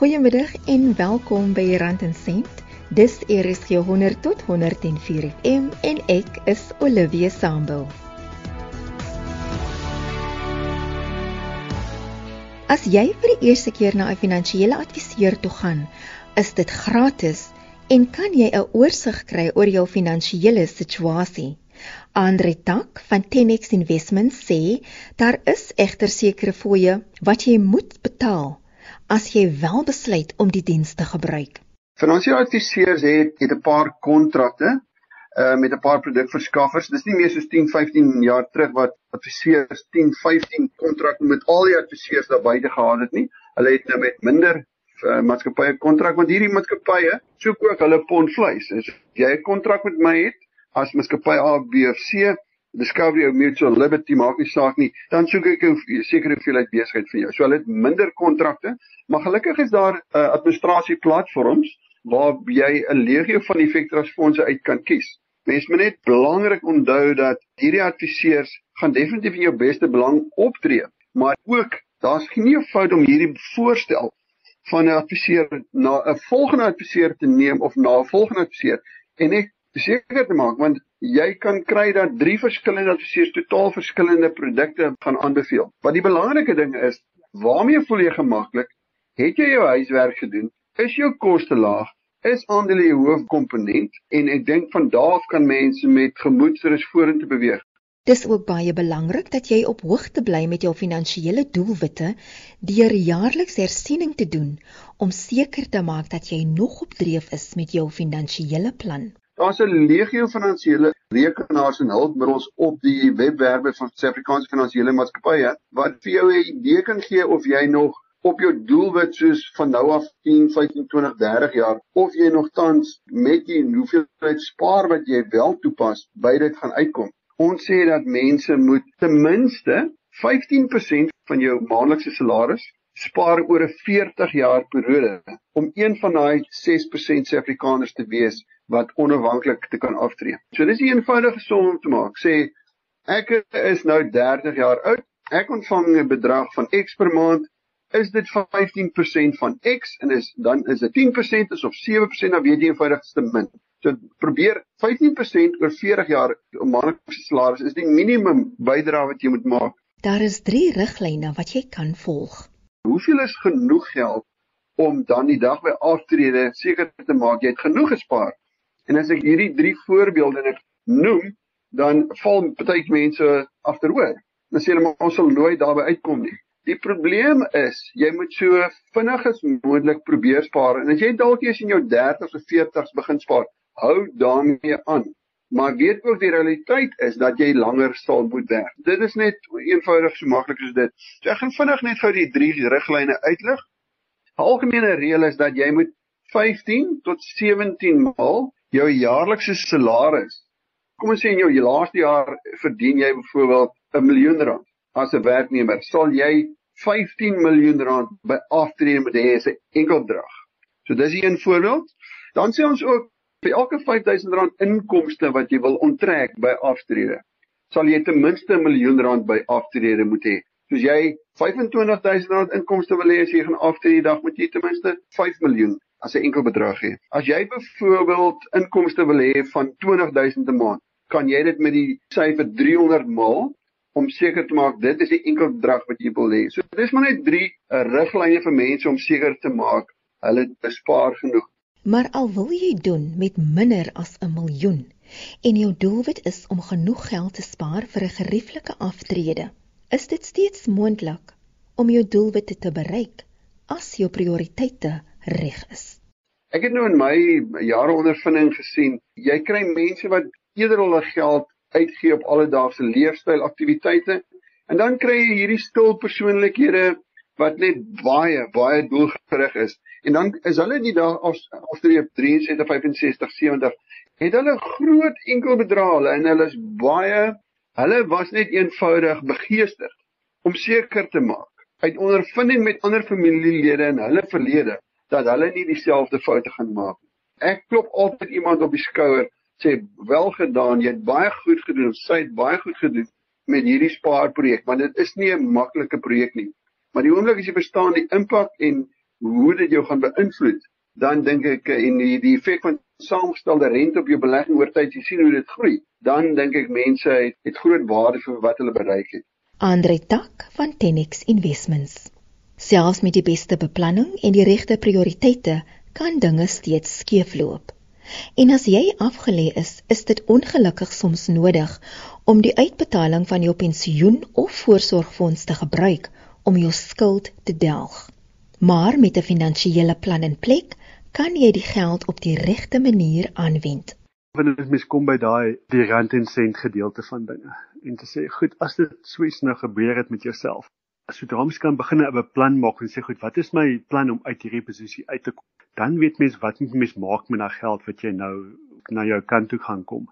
Goeiemiddag en welkom by Rand en Sent. Dis RSG 100 tot 104 FM en ek is Olivia Sambul. As jy vir die eerste keer na 'n finansiële adviseur toe gaan, is dit gratis en kan jy 'n oorsig kry oor jou finansiële situasie. Andre Tak van Tenex Investments sê daar is egter sekere fooie wat jy moet betaal as jy wel besluit om die diens te gebruik. Finansiële adviseurs het het 'n paar kontrakte uh met 'n paar produkverskaffers. Dis nie meer soos 10, 15 jaar terug wat adviseurs 10, 15 kontrakte met al die adviseurs daar buite gehad het nie. Hulle het nou met minder uh, maatskappye kontrak want hierdie maatskappye soek ook hulle pond vleis. As jy 'n kontrak met my het as maatskappy A, B of C, Discovery of Mutual Liberty maak nie saak nie, dan soek ek 'n sekere hoeveelheid besigheid vir jou. So hulle het minder kontrakte, maar gelukkig is daar 'n uh, administrasie platforms waar jy 'n legio van effektrasfondse uit kan kies. Mens moet net belangrik onthou dat hierdie adviseurs gaan definitief in jou beste belang optree, maar ook daar's nie 'n fout om hierdie voorstel van 'n adviseur na 'n volgende adviseur te neem of na 'n volgende adviseur en ek seker te maak want jy kan kry dat drie verskillende adviseurs totaal verskillende produkte gaan aanbeveel. Wat die belangrike ding is, waarmee voel jy gemaklik? Het jy jou huiswerk gedoen? Is jou koste laag? Is aandele die hoofkomponent? En ek dink van daar af kan mense met gemoedsrus vorentoe beweeg. Dis ook baie belangrik dat jy op hoogte bly met jou finansiële doelwitte deur jaarliks hersiening te doen om seker te maak dat jy nog op dreef is met jou finansiële plan. Daar's 'n legio finansiële rekenaars en hulpmiddels op die webwerwe van Suid-Afrikaanse Finansiële Maatskappye wat vir jou 'n idee kan gee of jy nog op jou doelwit soos van nou af 10, 15, 20, 30 jaar of jy nog tans met die hoeveelheid spaar wat jy wel toepas by dit gaan uitkom. Ons sê dat mense moet ten minste 15% van jou maandelikse salaris spaar oor 'n 40 jaar periode om een van daai 6% Suid-Afrikaners te wees wat onafhanklik te kan aftree. So dis 'n eenvoudige som om te maak. Sê ek is nou 30 jaar oud. Ek ontvang 'n bedrag van X per maand. Is dit 15% van X en is dan is dit 10% is of 7% dan weet jy eenvoudigste min. So probeer 15% oor 40 jaar om maandelikse salaris is die minimum bydrae wat jy moet maak. Daar is 3 riglyne wat jy kan volg. Hoeveel is genoeg geld om dan die dag by aftrede seker te maak jy het genoeg gespaar? En as ek hierdie drie voorbeelde net noem, dan val baie mense agteroor. Dan sê hulle maar ons sal nooit daarby uitkom nie. Die probleem is, jy moet so vinnig as moontlik probeer spaar. En as jy dalk eers in jou 30s of 40s begin spaar, hou daarmee aan. Maar weet ook die realiteit is dat jy langer sal moet werk. Dit is net eenvoudig so maklik soos dit. So ek gaan vinnig net gou die drie riglyne uitlig. 'n Algemene reël is dat jy moet 15 tot 17 maal jou jaarlikse salaris. Kom ons sê in jou laaste jaar verdien jy byvoorbeeld 'n miljoen rand as 'n werknemer. Sal jy 15 miljoen rand by aftrede moet hê as 'n enkel bedrag. So dis 'n voorbeeld. Dan sê ons ook vir elke 5000 rand inkomste wat jy wil onttrek by aftrede, sal jy ten minste 'n miljoen rand by aftrede moet hê. Soos jy 25000 rand inkomste wil hê as jy gaan aftrede, dan moet jy ten minste 5 miljoen as 'n enkel bedrag hê. As jy byvoorbeeld inkomste wil hê van 20000 'n maand, kan jy dit met die syfer 300 maal om seker te maak dit is die enkel bedrag wat jy wil hê. So dis maar net 3 eh, riglyne vir mense om seker te maak hulle bespaar genoeg. Maar al wil jy doen met minder as 'n miljoen en jou doelwit is om genoeg geld te spaar vir 'n gerieflike aftrede, is dit steeds moontlik om jou doelwitte te bereik as jou prioriteite reg is. Ek het nou in my jare ondervinding gesien, jy kry mense wat eerder hulle geld uitgee op alledaagse leefstyl aktiwiteite en dan kry jy hierdie stil persoonlikhede wat net baie baie doelgerig is. En dan is hulle die dag af afstreep 63 65 70 het hulle groot enkel bedrae en hulle is baie hulle was net eenvoudig begeesterd om seker te maak uit ondervinding met ander familielede in hulle verlede dat hulle nie dieselfde foute gaan maak nie. Ek klop altyd iemand op die skouer, sê wel gedaan, jy het baie goed gedoen, sy het baie goed gedoen met hierdie spaarprojek, want dit is nie 'n maklike projek nie. Maar die oomblik as jy verstaan die impak en hoe dit jou gaan beïnvloed, dan dink ek eh, en die die effek van saamgestelde rente op jou belegging oor tyd, jy sien hoe dit groei, dan dink ek mense het, het groot waarde vir wat hulle bereik het. Andre Tak van Tenex Investments. Selfs met die beste beplanning en die regte prioriteite kan dinge steeds skeefloop. En as jy afgelê is, is dit ongelukkig soms nodig om die uitbetaling van jou pensioen of voorsorgfonds te gebruik om jou skuld te delg. Maar met 'n finansiële plan in plek, kan jy die geld op die regte manier aanwend. Wanneer dit mis kom by daai die rand en sent gedeelte van dinge en te sê, goed, as dit swies nou gebeur het met jouself. As jy daarmee kan begin 'n beplan maak en sê, goed, wat is my plan om uit hierdie posisie uit te kom? Dan weet mens wat moet mens maak met daai geld wat jy nou na jou kant toe gaan kom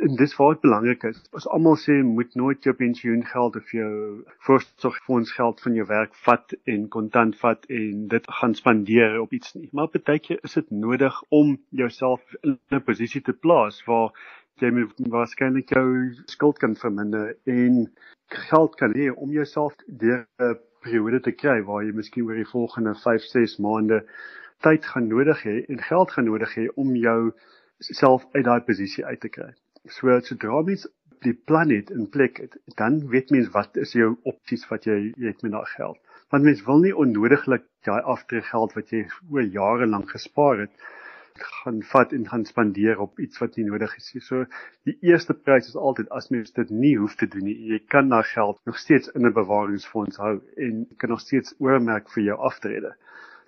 en dis dit belangrik is. Ons almal sê moet nooit jou pensioengeld of jou voorsorgfonds geld van jou werk vat en kontant vat en dit gaan spandeer op iets nie. Maar baie keer is dit nodig om jouself in 'n posisie te plaas waar jy waarskynlik jou skuld kan verminder en geld kan hê om jouself deur 'n periode te kry waar jy miskien oor die volgende 5, 6 maande tyd gaan nodig hê en geld gaan nodig hê om jou self uit daai posisie uit te kry. So sodra mens die plan het in plek het, dan weet mens wat is jou opsies wat jy jy het met daai geld. Want mens wil nie onnodiglik daai aftrek geld wat jy oor jare lank gespaar het gaan vat en gaan spandeer op iets wat nie nodig is nie. So die eerste prys is altyd as mens dit nie hoef te doen nie. Jy kan daai geld nog steeds in 'n bewaringsfonds hou en kan nog steeds oormerk vir jou aftrede.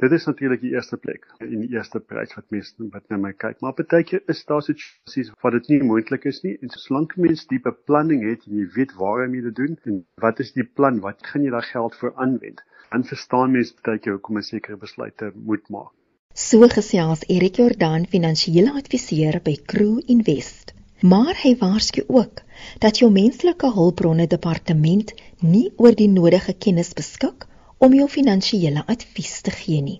Dit is natuurlik die eerste plek en die eerste prys wat mense wat na my kyk. Maar partykeer is daar situasies waar dit nie moontlik is nie en solank mens die beplanning het en jy weet waarmee jy dit doen en wat is die plan, wat gaan jy daai geld vir aanwend? Dan verstaan mense partykeer hoekom 'n sekere besluite moet maak. So gesels Erik Jordaan, finansiële adviseur by Crew Invest. Maar hy waarsku ook dat jou menslike hulpbronne departement nie oor die nodige kennis beskik om jou finansiële advies te gee nie.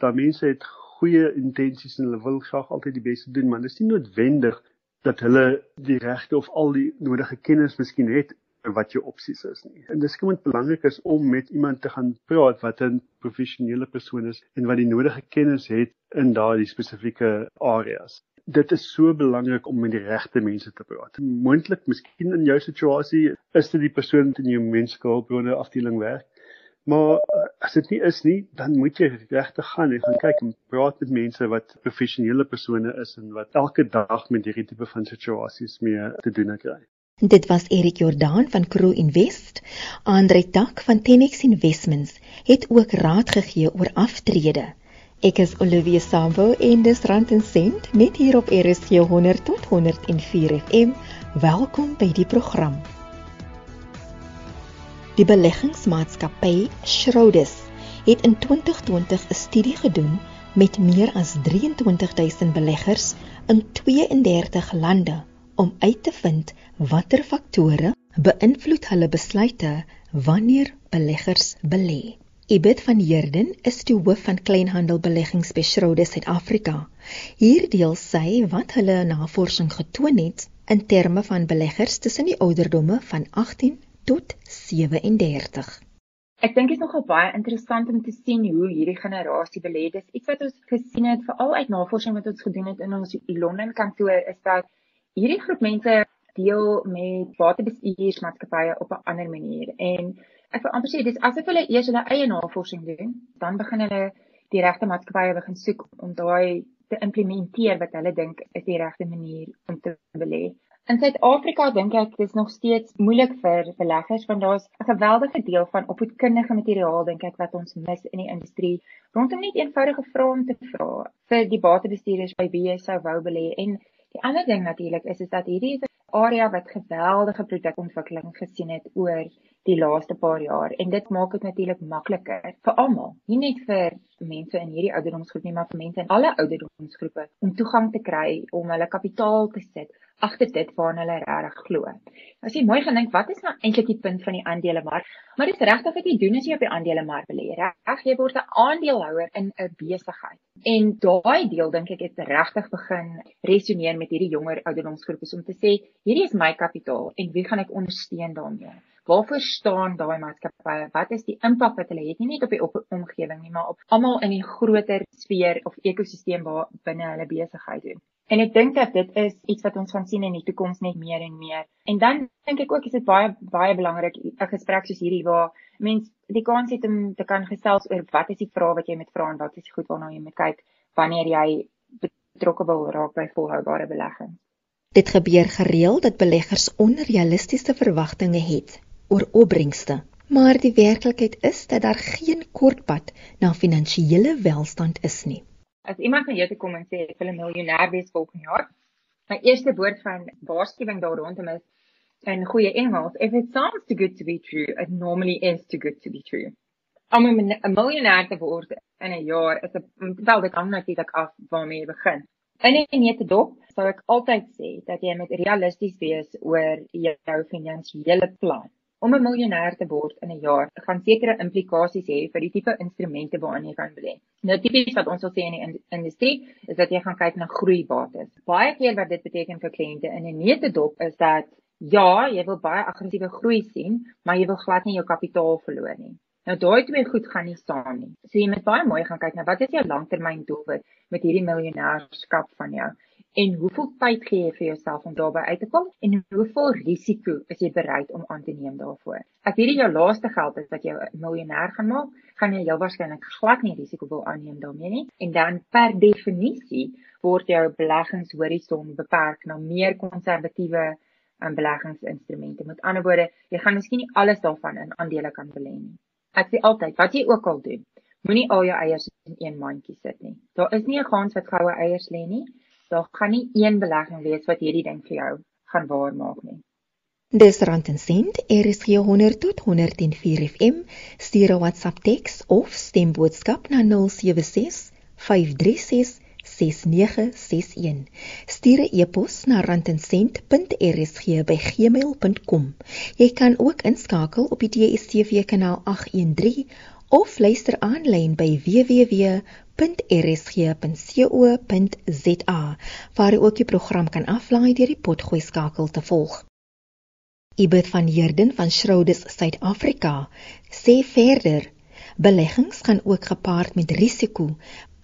Daar mense het goeie intensies en hulle wil graag altyd die beste doen, maar dit is nie noodwendig dat hulle die regte of al die nodige kennis miskien het wat jou opsies is nie. En dis skielik belangrik is om met iemand te gaan praat wat 'n professionele persoon is en wat die nodige kennis het in daardie spesifieke areas. Dit is so belangrik om met die regte mense te praat. Moontlik, miskien in jou situasie, is dit die persoon in jou menslike hulpbronne afdeling werk Maar eh, as dit nie is nie, dan moet jy regtig gaan en gaan kyk en praat met mense wat professionele persone is en wat elke dag met hierdie tipe van situasies mee te doen kry. Dit was Erik Jordaan van Crew Invest. Andre Tak van Tenex Investments het ook raad gegee oor aftrede. Ek is Olivia Sambo en dis Rand en Sent net hier op RSG 100 tot 104 FM. Welkom by die program. Die beleggingsmaatskappy Schroders het in 2020 'n studie gedoen met meer as 23000 beleggers in 32 lande om uit te vind watter faktore beïnvloed hulle besluite wanneer beleggers belê. Ibet van Heerden is die hoof van kleinhandelbeleggings by Schroders Suid-Afrika. Hier deel sy wat hulle navorsing getoon het in terme van beleggers tussen die ouderdomme van 18 tot 37. Ek dink dit is nogal baie interessant om te sien hoe hierdie generasie belê. Dis iets wat ons gesien het veral uit navorsing wat ons gedoen het in ons Londen kantoor is dat hierdie groep mense deel met waterbestuursmaatskappye op 'n ander manier. En ek wil amper sê dis asof hulle eers hulle eie navorsing doen, dan begin hulle die regte maatskappye begin soek om daai te implementeer wat hulle dink is die regte manier om te belê. In Suid-Afrika dink ek dis nog steeds moeilik vir beleggers want daar's 'n geweldige deel van opvoedkundige materiaal dink ek wat ons mis in die industrie rondom net eenvoudige vrae om te vra vir die batebestuurders by wie jy sou wou belê en die ander ding natuurlik is is dat hierdie is 'n area wat geweldige produkontwikkeling gesien het oor die laaste paar jaar en dit maak dit natuurlik makliker vir almal, nie net vir mense in hierdie ouderdomsgroep nie, maar vir mense in alle ouderdomsgroepe om toegang te kry om hulle kapitaal te sit agter dit waarna hulle regtig glo. As jy mooi gaan dink, wat is nou eintlik die punt van die aandelemark? Maar dit is regtig wat jy doen as jy op die aandelemark belê. Reg, jy word 'n aandeelhouer in 'n besigheid. En daai deel dink ek het regtig begin resoneer met hierdie jonger ouderdomsgroepe om te sê, hierdie is my kapitaal en wie gaan ek ondersteun daarmee? Waarvoor staan daai maatskappye? Wat is die impak wat hulle het nie net op die op omgewing nie, maar op almal in die groter sfeer of ekosisteem waar binne hulle besigheid doen? En ek dink dat dit is iets wat ons gaan sien in die toekoms net meer en meer. En dan dink ek ook is dit baie baie belangrik 'n gesprek soos hierdie waar mens die kans het om te kan gesels oor wat is die vrae wat jy met vra en wat is goed waarna jy moet kyk wanneer jy betrokke wil raak by volhoubare belegging. Dit gebeur gereeld dat beleggers onrealistiese verwagtinge het oor opbrengste, maar die werklikheid is dat daar geen kortpad na finansiële welstand is nie. As iemand na jou toe kom en sê ek wil 'n miljonair wees volgende jaar, my eerste woord van waarskuwing daar rondom is in goeie Engels, if it sounds too good to be true, it normally is too good to be true. Om 'n miljonair te word in 'n jaar is 'n wel dit hang natuurlik af waarmee jy begin. In 'n neutedop sou ek altyd sê dat jy moet realisties wees oor jou finansiële plan. Om 'n miljonair te word in 'n jaar gaan sekere implikasies hê vir die tipe instrumente waaraan jy kan belê. Nou tipies wat ons wil sê in die industrie is dat jy gaan kyk na groeibates. Baie keer wat dit beteken vir kliënte in 'n neutedop is dat ja, jy wil baie aggressiewe groei sien, maar jy wil glad nie jou kapitaal verloor nie. Nou daai twee goed gaan nie saam nie. So jy moet baie mooi gaan kyk na wat is jou langtermyndoelwit met hierdie miljonaarskap van jou en hoeveel tyd gee jy vir jouself om daarby uit te kom en hoeveel risiko is jy bereid om aan te neem daarvoor. As hierdie jou laaste geld is wat jou 'n miljonair gaan maak, gaan jy heel waarskynlik glad nie risiko wil aanneem daarmee nie en dan per definisie word jou beleggingshorison beperk na meer konservatiewe um, beleggingsinstrumente. Met ander woorde, jy gaan miskien nie alles daarvan in aandele kan belê nie. Ek sê altyd, wat jy ook al doen, moenie al jou eiers in een mandjie sit nie. Daar is nie 'n kans wat goue eiers lê nie. Daar gaan nie een belegging wees wat hierdie ding vir jou gaan waarmaak nie. Dis rand en sent, hier 100 tot 104 FM. Stuur 'n WhatsApp teks of stemboodskap na 076 536 6961. Stuur 'n e-pos na randensent.rsg@gmail.com. Jy kan ook inskakel op die DSTV kanaal 813 of luister aanlyn by www.rsg.co.za waar jy ook die program kan aflaai deur die potgooi skakel te volg. Ibet van Heerden van Schrodes Suid-Afrika sê verder Beleggings gaan ook gepaard met risiko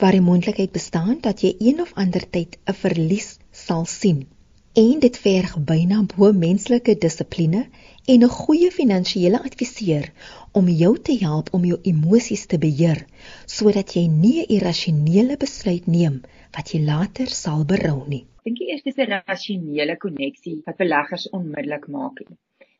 waar die moontlikheid bestaan dat jy een of ander tyd 'n verlies sal sien. En dit verg byna bo menslike dissipline en 'n goeie finansiële adviseur om jou te help om jou emosies te beheer sodat jy nie 'n irrasionele besluit neem wat jy later sal berou nie. Dink jy eers dis 'n rasionele koneksie wat beleggers onmiddellik maak?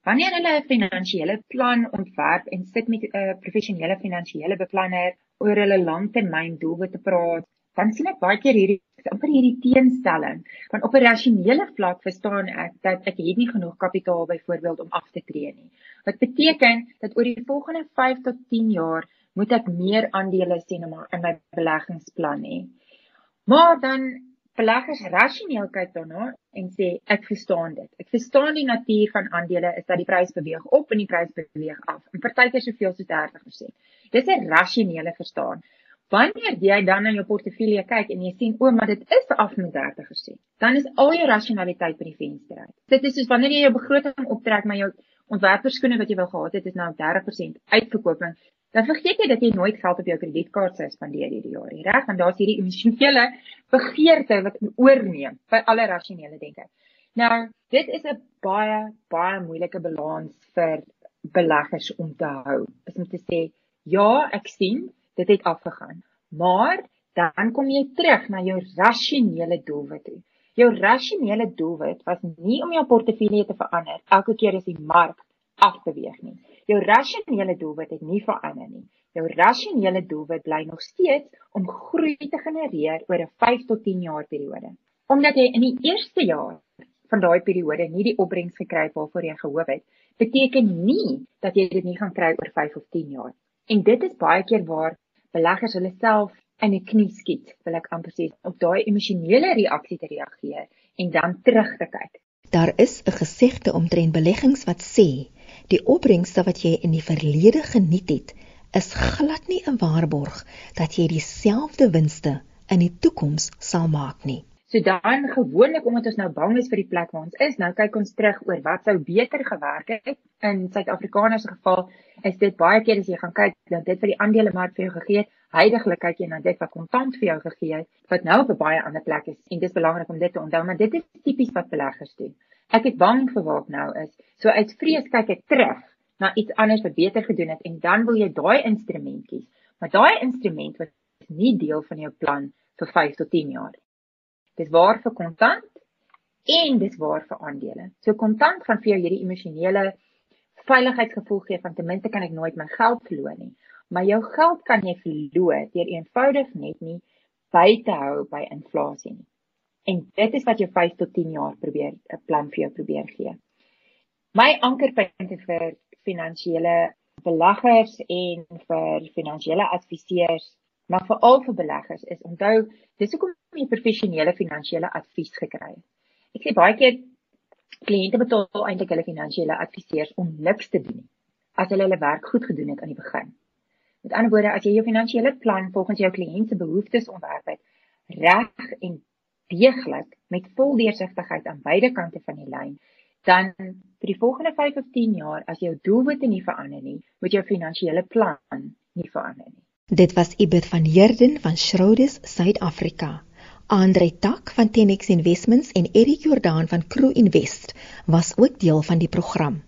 Wanneer hulle 'n finansiële plan ontwerp en sit met 'n uh, professionele finansiële beplanner oor hulle langtermyn doelwitte praat, dan sien ek baie keer hierdie amper hierdie teenstelling. Want op 'n rasionele vlak verstaan ek dat ek het nie genoeg kapitaal byvoorbeeld om af te tree nie. Wat beteken dat oor die volgende 5 tot 10 jaar moet ek meer aandele sien in my beleggingsplan hê. Maar dan beleggers rasioneel kyk daarna en sê ek verstaan dit. Ek verstaan die natuur van aandele is dat die prys beweeg op en die prys beweeg af. En partykeer soveel soos 30%. Dis 'n rasionele verstaan. Wanneer jy dan na jou portefeulje kyk en jy sien o, maar dit is af met 30%, dan is al jou rasionaliteit by die venster uit. Dit is soos wanneer jy jou begroting optrek maar jou ontwerperskoene wat jy wou gehad het is nou 30% uitverkoping dan vergeet jy dat jy nooit geld op jou kredietkaart sou spandeer hierdie jaar nie, reg? Want daar's hierdie emosionele begeerte wat oorneem by alle rasionele denke. Nou, dit is 'n baie baie moeilike balans vir beleggers om te hou. Is om te sê, ja, ek sien dit het afgegaan, maar dan kom jy terug na jou rasionele doelwit toe. Jou rasionele doelwit was nie om jou portefeulje te verander elke keer as die mark afbeweeg nie. Jou rasionele doelwit het nie verander nie. Jou rasionele doelwit bly nog steeds om groei te genereer oor 'n 5 tot 10 jaar periode. Omdat jy in die eerste jaar van daai periode nie die opbrengs gekry het waarvoor jy gehoop het, beteken nie dat jy dit nie gaan kry oor 5 of 10 jaar. En dit is baie keer waar beleggers hulle self in 'n knie skiet, wil ek amper sê, op daai emosionele reaksie te reageer en dan terug te kyk. Daar is 'n gesegde omtrent beleggings wat sê Die opbrengste wat jy in die verlede geniet het, is glad nie 'n waarborg dat jy dieselfde winste in die toekoms sal maak nie. So dan gewoonlik omdat ons nou bang is vir die plek waar ons is, nou kyk ons terug oor wat sou beter gewerk het. In Suid-Afrikaners geval is dit baie keer as jy gaan kyk dat dit vir die aandelemark vir jou gegee het, heidaglik kyk jy na dit wat kontant vir jou gegee het, wat nou op 'n baie ander plek is. En dis belangrik om dit te onthou, maar dit is tipies wat beleggers doen. Ek het bang vir wat nou is. So uit vrees kyk ek terug na iets anders wat beter gedoen het en dan wil jy daai instrument kies. Maar daai instrument wat nie deel van jou plan vir 5 tot 10 jaar. Dis waar vir kontant en dis waar vir aandele. So kontant gaan vir jou hierdie emosionele veiligheidsgevoel gee van ten minste kan ek nooit my geld verloor nie. Maar jou geld kan jy verloor deur eenvoudig net nie by te hou by inflasie nie. En dit is wat jou 5 tot 10 jaar probeer 'n plan vir jou probeer gee. My ankerpunte vir finansiële beleggers en vir finansiële adviseurs maar veral vir beleggers is onthou dis hoekom jy professionele finansiële advies gekry het. Ek sê baie keer kliënte betaal eintlik hulle finansiële adviseurs om niks te doen as hulle hulle werk goed gedoen het aan die begin. Met ander woorde, as jy jou finansiële plan volgens jou kliënt se behoeftes ontwerp het, reg en deeglik met vol deursigtigheid aan beide kante van die lyn, dan vir die volgende 5 of 10 jaar as jou doelwitte nie verander nie, moet jou finansiële plan nie verander nie. Dit was Ibet van Heerden van Schrodes Suid-Afrika. Andre Tak van Tenex Investments en Erik Jordaan van Crew Invest was ook deel van die program.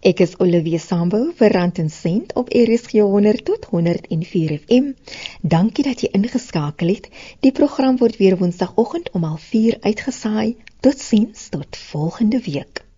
Ek is Olivia Sambo vir Rand en Sent op RSG 100 tot 104 FM. Dankie dat jy ingeskakel het. Die program word weer Woensdagoggend om 04:30 uitgesaai. Totsiens tot volgende week.